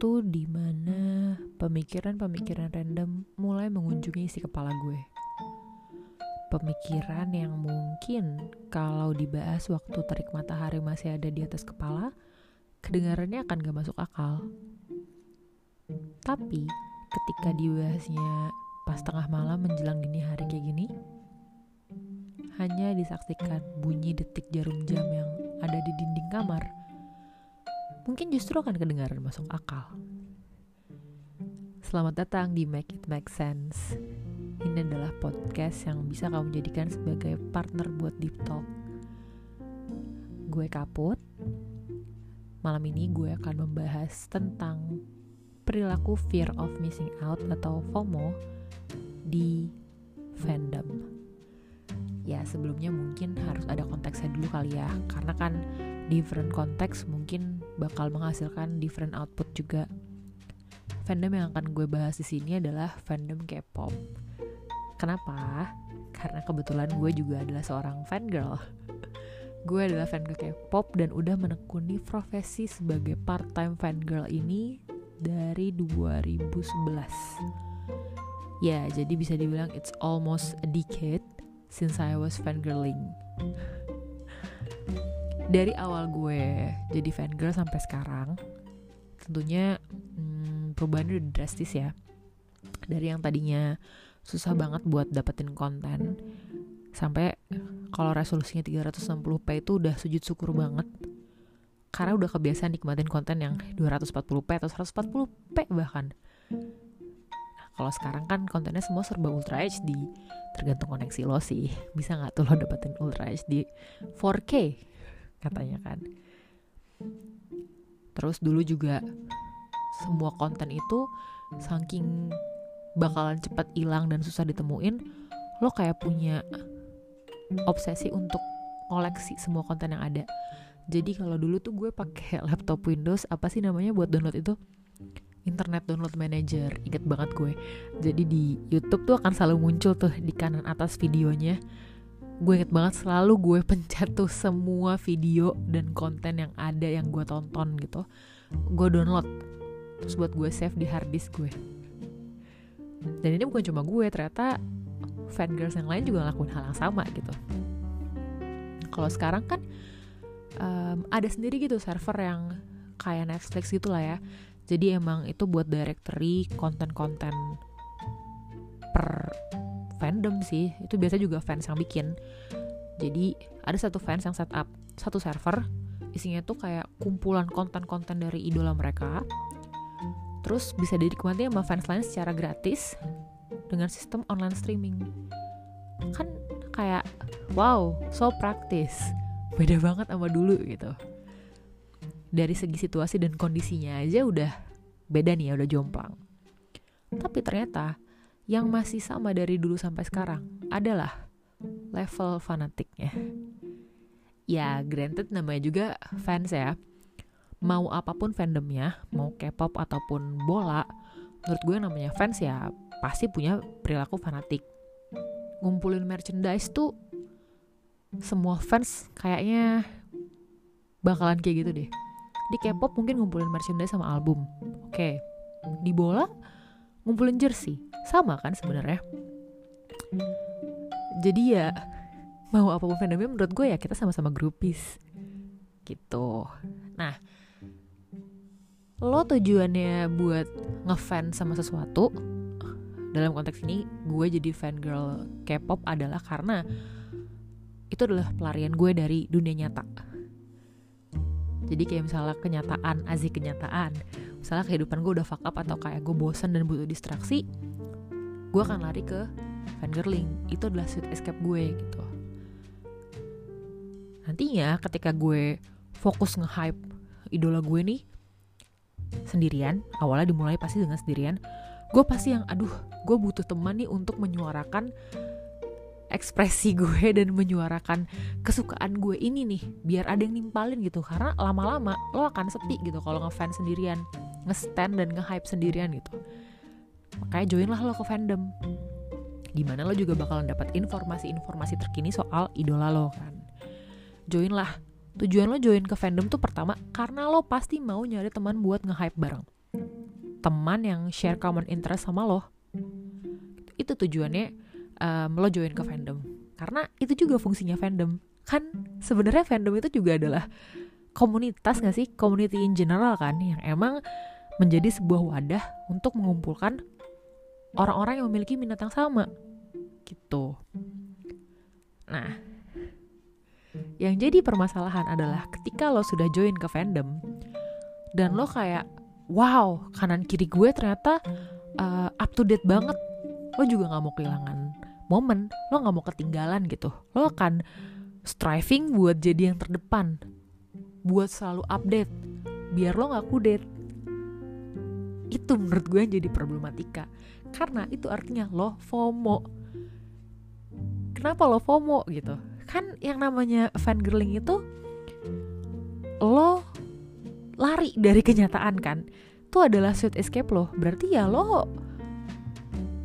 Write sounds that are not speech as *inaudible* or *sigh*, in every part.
waktu di mana pemikiran-pemikiran random mulai mengunjungi isi kepala gue. Pemikiran yang mungkin kalau dibahas waktu terik matahari masih ada di atas kepala, kedengarannya akan gak masuk akal. Tapi ketika dibahasnya pas tengah malam menjelang dini hari kayak gini, hanya disaksikan bunyi detik jarum jam yang ada di dinding kamar mungkin justru akan kedengaran masuk akal. Selamat datang di Make It Make Sense. Ini adalah podcast yang bisa kamu jadikan sebagai partner buat deep talk. Gue Kaput. Malam ini gue akan membahas tentang perilaku fear of missing out atau FOMO di fandom. Ya sebelumnya mungkin harus ada konteksnya dulu kali ya, karena kan different konteks mungkin bakal menghasilkan different output juga. Fandom yang akan gue bahas di sini adalah fandom K-pop. Kenapa? Karena kebetulan gue juga adalah seorang fan girl. *laughs* gue adalah fan K-pop dan udah menekuni profesi sebagai part-time fan girl ini dari 2011. Ya, jadi bisa dibilang it's almost a decade since I was fangirling dari awal gue jadi fan girl sampai sekarang tentunya hmm, perubahannya udah drastis ya. Dari yang tadinya susah banget buat dapetin konten sampai kalau resolusinya 360p itu udah sujud syukur banget. Karena udah kebiasaan nikmatin konten yang 240p atau 140p bahkan. Nah, kalau sekarang kan kontennya semua serba ultra HD tergantung koneksi lo sih. Bisa nggak tuh lo dapetin ultra HD 4K katanya kan. Terus dulu juga semua konten itu saking bakalan cepat hilang dan susah ditemuin lo kayak punya obsesi untuk koleksi semua konten yang ada. Jadi kalau dulu tuh gue pakai *laughs* laptop Windows apa sih namanya buat download itu? Internet download manager inget banget gue. Jadi di YouTube tuh akan selalu muncul tuh di kanan atas videonya gue inget banget selalu gue *laughs* pencet tuh semua video dan konten yang ada yang gue tonton gitu. Gue download. Terus buat gue save di hard disk gue. Dan ini bukan cuma gue ternyata fan girls yang lain juga ngelakuin hal yang sama gitu. Kalau sekarang kan um, ada sendiri gitu server yang kayak Netflix gitu lah ya. Jadi emang itu buat directory konten-konten per fandom sih. Itu biasa juga fans yang bikin. Jadi ada satu fans yang setup satu server isinya tuh kayak kumpulan konten-konten dari idola mereka. Terus bisa dinikmati sama fans lain secara gratis dengan sistem online streaming. Kan kayak wow so praktis. Beda banget sama dulu gitu. Dari segi situasi dan kondisinya aja udah beda nih ya udah jomplang. Tapi ternyata yang masih sama dari dulu sampai sekarang adalah level fanatiknya. Ya, granted namanya juga fans ya. Mau apa pun fandomnya, mau K-pop ataupun bola, menurut gue namanya fans ya pasti punya perilaku fanatik. Ngumpulin merchandise tuh semua fans kayaknya bakalan kayak gitu deh. Di K-pop mungkin ngumpulin merchandise sama album. Oke. Di bola ngumpulin jersey sama kan sebenarnya. Jadi ya mau apa pun fandomnya menurut gue ya kita sama-sama grupis gitu. Nah lo tujuannya buat ngefans sama sesuatu dalam konteks ini gue jadi fan girl K-pop adalah karena itu adalah pelarian gue dari dunia nyata. Jadi kayak misalnya kenyataan azik kenyataan misalnya kehidupan gue udah fuck up atau kayak gue bosan dan butuh distraksi gue akan lari ke fangirling. Itu adalah sweet escape gue gitu. Nantinya ketika gue fokus nge-hype idola gue nih sendirian awalnya dimulai pasti dengan sendirian gue pasti yang aduh gue butuh teman nih untuk menyuarakan ekspresi gue dan menyuarakan kesukaan gue ini nih biar ada yang nimpalin gitu. Karena lama-lama lo akan sepi gitu kalau ngefans sendirian nge-stand dan nge-hype sendirian gitu makanya join lah lo ke fandom. Di mana lo juga bakalan dapat informasi-informasi terkini soal idola lo kan. Join lah. Tujuan lo join ke fandom tuh pertama karena lo pasti mau nyari teman buat nge-hype bareng. Teman yang share common interest sama lo. Itu tujuannya um, lo join ke fandom. Karena itu juga fungsinya fandom. Kan sebenarnya fandom itu juga adalah komunitas gak sih? Community in general kan yang emang menjadi sebuah wadah untuk mengumpulkan orang-orang yang memiliki minat yang sama. Gitu. Nah yang jadi permasalahan adalah ketika lo sudah join ke fandom dan lo kayak wow kanan kiri gue ternyata uh, up to date banget. Lo juga nggak mau kehilangan momen lo nggak mau ketinggalan gitu. Lo akan striving buat jadi yang terdepan buat selalu update biar lo nggak kudet. Itu menurut gue yang jadi problematika karena itu artinya lo FOMO. Kenapa lo FOMO gitu? Kan yang namanya fangirling itu lo lari dari kenyataan kan? Itu adalah sweet escape lo berarti ya lo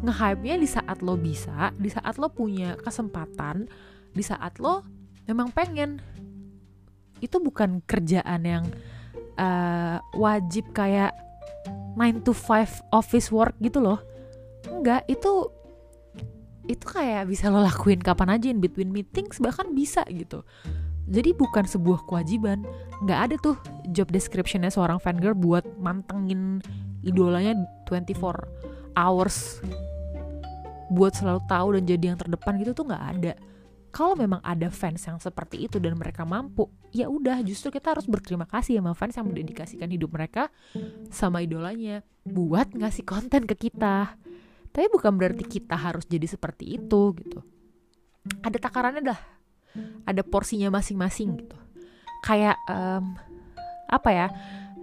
nge-hype-nya di saat lo bisa di saat lo punya kesempatan di saat lo memang pengen. Itu bukan kerjaan yang uh, wajib kayak 9 to 5 office work gitu loh enggak itu itu kayak bisa lo lakuin kapan aja in between meetings bahkan bisa gitu. Jadi bukan sebuah kewajiban. Nggak ada tuh job descriptionnya seorang fangirl buat mantengin idolanya 24 hours. Buat selalu tahu dan jadi yang terdepan gitu tuh nggak ada. Kalau memang ada fans yang seperti itu dan mereka mampu ya udah justru kita harus berterima kasih sama fans yang mendedikasikan hidup mereka sama idolanya. Buat ngasih konten ke kita tapi bukan berarti kita harus jadi seperti itu gitu. Ada takarannya dah. Ada porsinya masing-masing gitu. Kayak um, apa ya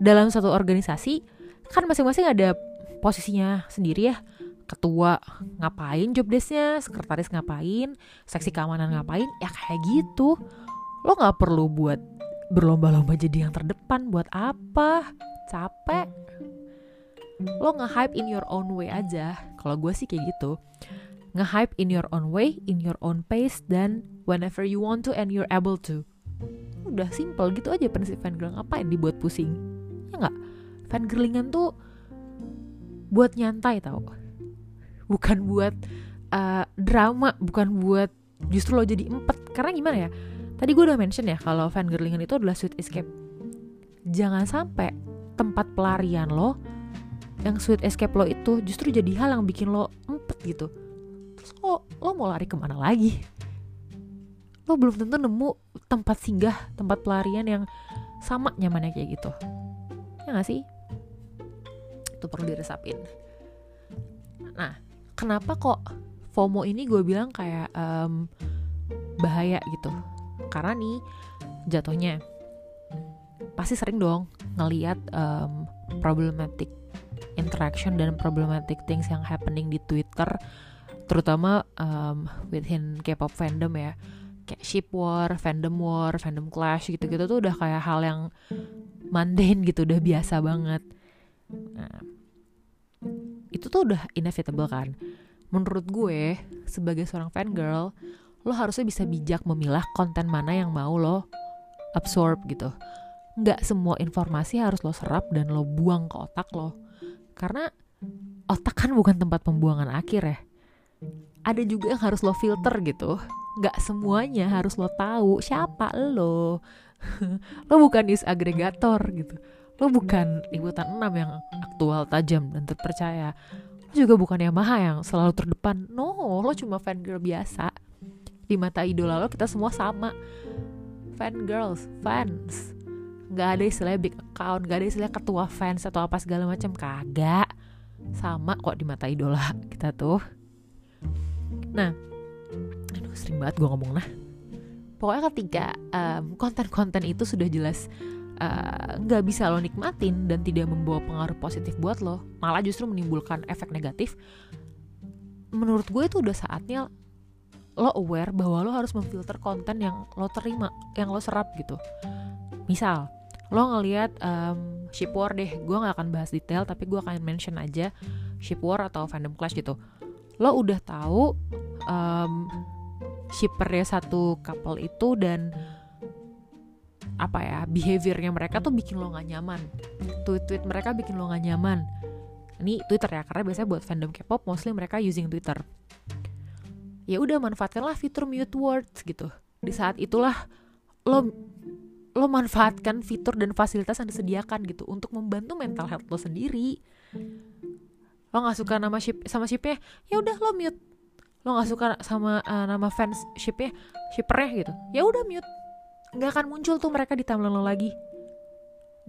dalam satu organisasi kan masing-masing ada posisinya sendiri ya. Ketua ngapain job desknya sekretaris ngapain seksi keamanan ngapain ya kayak gitu. Lo nggak perlu buat berlomba-lomba jadi yang terdepan buat apa? Capek lo nge-hype in your own way aja. Kalau gue sih kayak gitu. Nge-hype in your own way in your own pace dan whenever you want to and you're able to. Udah simple gitu aja prinsip fangirl ngapain dibuat pusing? Ya nggak? Fangirlingan tuh buat nyantai tau. Bukan buat uh, drama. Bukan buat justru lo jadi empet karena gimana ya? Tadi gue udah mention ya kalau fangirlingan itu adalah sweet escape. Jangan sampai tempat pelarian lo yang sweet escape lo itu justru jadi hal yang bikin lo empet gitu. Terus lo lo mau lari ke mana lagi? Lo belum tentu nemu tempat singgah tempat pelarian yang sama nyamannya kayak gitu. Ya gak sih? Itu perlu diresapin. Nah kenapa kok FOMO ini gue bilang kayak um, bahaya gitu? Karena nih jatuhnya pasti sering dong ngeliat um, problematic interaction dan problematic things yang happening di Twitter terutama um, within K-pop fandom ya kayak ship war, fandom war, fandom clash gitu-gitu tuh udah kayak hal yang mundane gitu, udah biasa banget. Nah, itu tuh udah inevitable kan. Menurut gue, sebagai seorang fangirl, lo harusnya bisa bijak memilah konten mana yang mau lo absorb gitu. Nggak semua informasi harus lo serap dan lo buang ke otak lo karena otak kan bukan tempat pembuangan akhir ya. Ada juga yang harus lo filter gitu. Nggak semuanya harus lo tahu siapa lo. *laughs* Lo bukan news agregator gitu. Lo bukan liputan 6 yang aktual tajam dan terpercaya. Lo juga bukan Yamaha yang selalu terdepan. No lo cuma fan girl biasa. Di mata idola lo kita semua sama. Fan girls fans nggak ada istilah big account nggak ada istilah ketua fans atau apa segala macam. Kagak. Sama kok di mata idola kita tuh. Nah aduh sering banget gue ngomong nah. Pokoknya ketika um, konten-konten itu sudah jelas nggak uh, bisa lo nikmatin dan tidak membawa pengaruh positif buat lo. Malah justru menimbulkan efek negatif. Menurut gue itu udah saatnya lo aware bahwa lo harus memfilter konten yang lo terima yang lo serap gitu. Misal lo ngelihat um, ship war deh gue nggak akan bahas detail tapi gue akan mention aja ship war atau fandom clash gitu. Lo udah tahu um, shippernya satu couple itu dan apa ya behaviornya mereka tuh bikin lo gak nyaman. Tweet-tweet mereka bikin lo gak nyaman. Ini Twitter ya karena biasanya buat fandom K-pop mostly mereka using Twitter. Ya udah manfaatkanlah fitur mute words gitu. Di saat itulah lo lo manfaatkan fitur dan fasilitas yang disediakan gitu untuk membantu mental health lo sendiri. Lo nggak suka nama ship sama shipnya ya udah lo mute. Lo nggak suka sama uh, nama fans shipnya shippernya gitu ya udah mute. Nggak akan muncul tuh mereka di timeline lo lagi.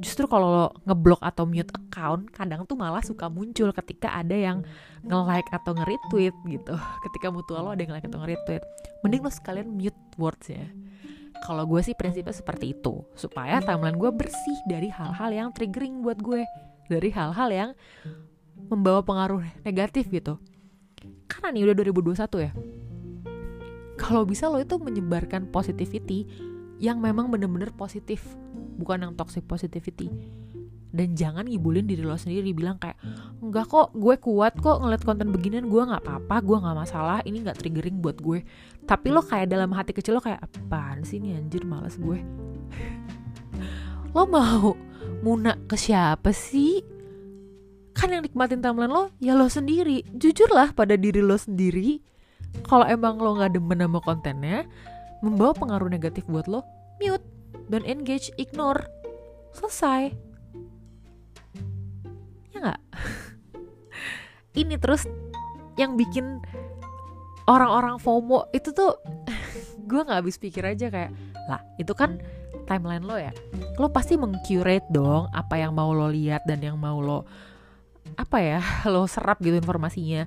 Justru kalau lo ngeblok atau mute account kadang tuh malah suka muncul ketika ada yang nge-like atau nge-retweet gitu. Ketika mutual lo ada yang like atau nge-retweet. Mending lo sekalian mute words ya kalau gue sih prinsipnya seperti itu. Supaya timeline gue bersih dari hal-hal yang triggering buat gue. Dari hal-hal yang membawa pengaruh negatif gitu. Karena nih udah 2021 ya. Kalau bisa lo itu menyebarkan positivity yang memang bener-bener positif. Bukan yang toxic positivity. Dan jangan ngibulin diri lo sendiri bilang kayak enggak kok gue kuat kok ngeliat konten beginian gue nggak apa-apa gue nggak masalah ini nggak triggering buat gue tapi lo kayak dalam hati kecil lo kayak apaan sih ini anjir males gue. *laughs* Lo mau muna ke siapa sih? Kan yang nikmatin timeline lo ya lo sendiri. Jujurlah pada diri lo sendiri kalau emang lo nggak demen sama kontennya membawa pengaruh negatif buat lo mute don't engage ignore. Selesai. Ya nggak? *laughs* Ini terus yang bikin orang-orang FOMO itu tuh *laughs* gue nggak habis pikir aja kayak lah itu kan timeline lo ya? Lo pasti mengcurate dong apa yang mau lo lihat dan yang mau lo apa ya *laughs* lo serap gitu informasinya.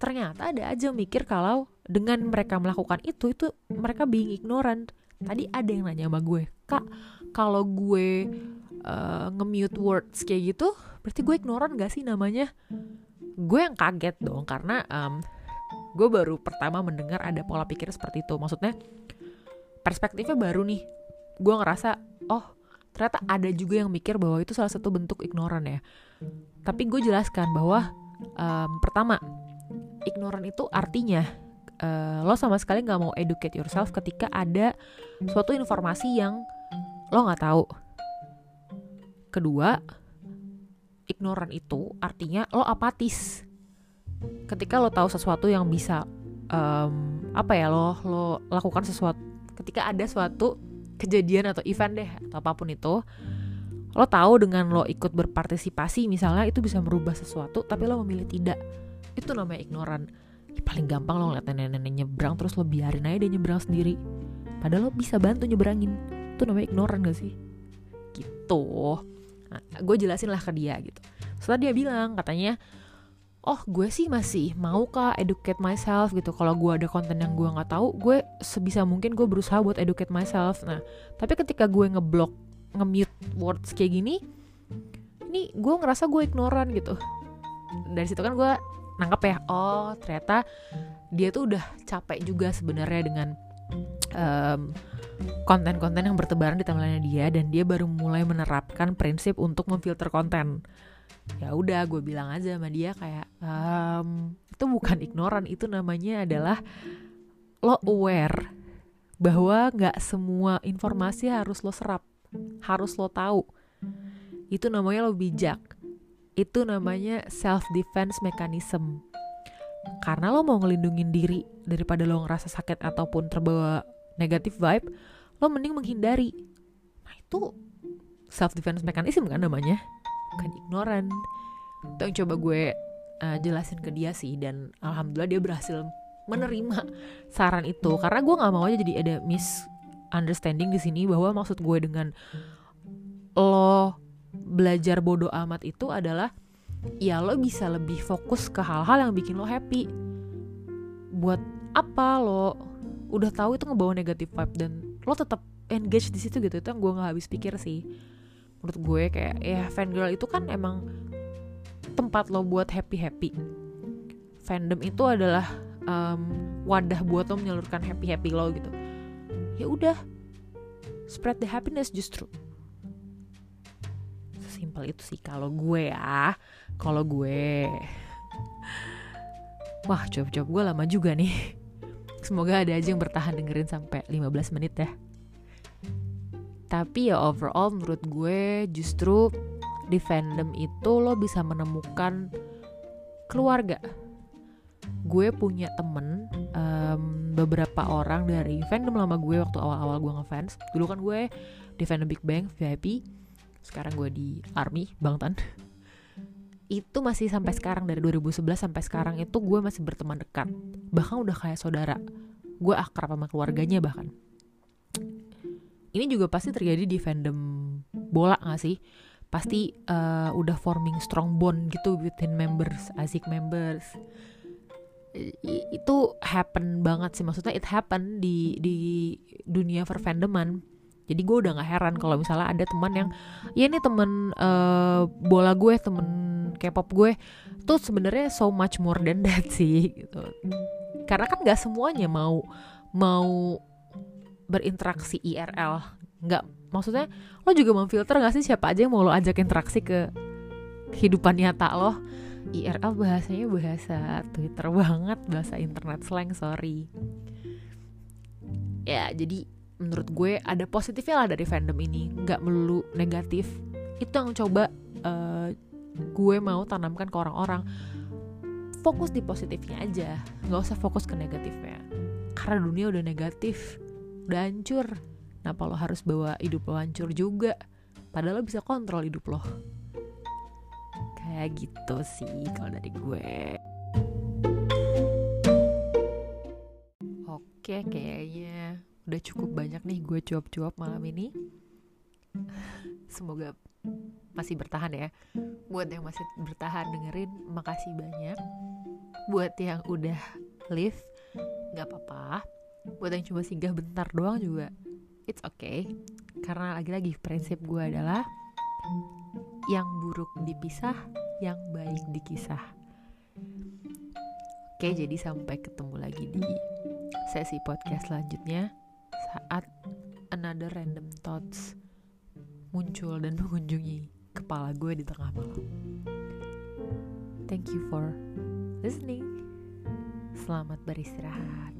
Ternyata ada aja mikir kalau dengan mereka melakukan itu itu mereka being ignorant. Tadi ada yang nanya sama gue kak kalau gue uh, nge-mute words kayak gitu berarti gue ignoran gak sih namanya? Gue yang kaget dong karena um, gue baru pertama mendengar ada pola pikir seperti itu maksudnya perspektifnya baru nih gue ngerasa oh ternyata ada juga yang mikir bahwa itu salah satu bentuk ignoran ya tapi gue jelaskan bahwa um, pertama ignoran itu artinya uh, lo sama sekali nggak mau educate yourself ketika ada suatu informasi yang lo nggak tahu. Kedua, ignoran itu artinya lo apatis. Ketika lo tahu sesuatu yang bisa um, apa ya lo lo lakukan sesuatu ketika ada suatu kejadian atau event deh atau apa pun itu lo tahu dengan lo ikut berpartisipasi misalnya itu bisa merubah sesuatu tapi lo memilih tidak. Itu namanya ignoran. Ya, paling gampang lo ngeliat nenek-nenek nyebrang terus lo biarin aja dia nyebrang sendiri. Padahal lo bisa bantu nyebrangin. Itu namanya ignoran gak sih? Gitu. Nah, gue jelasin lah ke dia gitu. Setelah dia bilang katanya oh gue sih masih mau kah educate myself gitu. Kalau gue ada konten yang gue nggak tahu gue sebisa mungkin gue berusaha buat educate myself. Nah tapi ketika gue ngeblok nge-mute words kayak gini ini gue ngerasa gue ignoran gitu. Dari situ kan gue nangkep ya oh ternyata dia tuh udah capek juga sebenarnya dengan konten konten-konten yang bertebaran di timeline dia dan dia baru mulai menerapkan prinsip untuk memfilter konten ya udah gue bilang aja sama dia kayak um, itu bukan ignoran itu namanya adalah lo aware bahwa nggak semua informasi harus lo serap harus lo tahu. Itu namanya lo bijak. Itu namanya self defense mechanism. Karena lo mau ngelindungin diri daripada lo ngerasa sakit ataupun terbawa negatif vibe lo mending menghindari. Nah itu self defense mechanism kan namanya bukan ignoran. Itu yang coba gue uh, jelasin ke dia sih dan alhamdulillah dia berhasil menerima saran itu. Karena gue nggak mau aja jadi ada misunderstanding di sini bahwa maksud gue dengan lo belajar bodoh amat itu adalah ya lo bisa lebih fokus ke hal-hal yang bikin lo happy. Buat apa lo udah tahu itu ngebawa negatif vibe dan lo tetap engage di situ gitu itu yang gue nggak habis pikir sih menurut gue kayak ya fan girl itu kan emang tempat lo buat happy happy fandom itu adalah um, wadah buat lo menyalurkan happy happy lo gitu. Ya udah spread the happiness justru. Sesimpel itu sih kalau gue ya kalau gue. Wah coba-coba gue lama juga nih. Semoga ada aja yang bertahan dengerin sampai 15 menit ya tapi ya overall menurut gue justru di fandom itu lo bisa menemukan keluarga. Gue punya temen um, beberapa orang dari fandom lama gue waktu awal-awal gue ngefans. Dulu kan gue di fandom Big Bang VIP sekarang gue di Army Bangtan itu masih sampai sekarang dari 2011 sampai sekarang itu gue masih berteman dekat. Bahkan udah kayak saudara. Gue akrab sama keluarganya bahkan ini juga pasti terjadi di fandom bola gak sih? Pasti uh, udah forming strong bond gitu within members asik members. Itu happen banget sih. Maksudnya it happen di di dunia fandoman jadi gue udah gak heran kalau misalnya ada teman yang ya ini temen uh, bola gue temen K-pop gue tuh sebenarnya so much more than that *laughs* sih gitu. Karena kan gak semuanya mau mau berinteraksi IRL nggak maksudnya lo juga memfilter gak sih siapa aja yang mau lo ajak interaksi ke kehidupan nyata lo? IRL bahasanya bahasa Twitter banget bahasa internet slang sorry. Ya jadi menurut gue ada positifnya lah dari fandom ini. Nggak melulu negatif. Itu yang coba uh, gue mau tanamkan ke orang-orang. Fokus di positifnya aja. Nggak usah fokus ke negatifnya. Karena dunia udah negatif udah hancur. Kenapa lo harus bawa hidup lo hancur juga? Padahal lo bisa kontrol hidup lo. Kayak gitu sih kalau dari gue. Oke kayaknya udah cukup banyak nih gue cuap-cuap malam ini. Semoga masih bertahan ya. Buat yang masih bertahan dengerin makasih banyak. Buat yang udah live nggak apa-apa buat yang cuma singgah bentar doang juga it's okay karena lagi-lagi prinsip gue adalah yang buruk dipisah yang baik dikisah oke jadi sampai ketemu lagi di sesi podcast selanjutnya saat another random thoughts muncul dan mengunjungi kepala gue di tengah malam. Thank you for listening. Selamat beristirahat.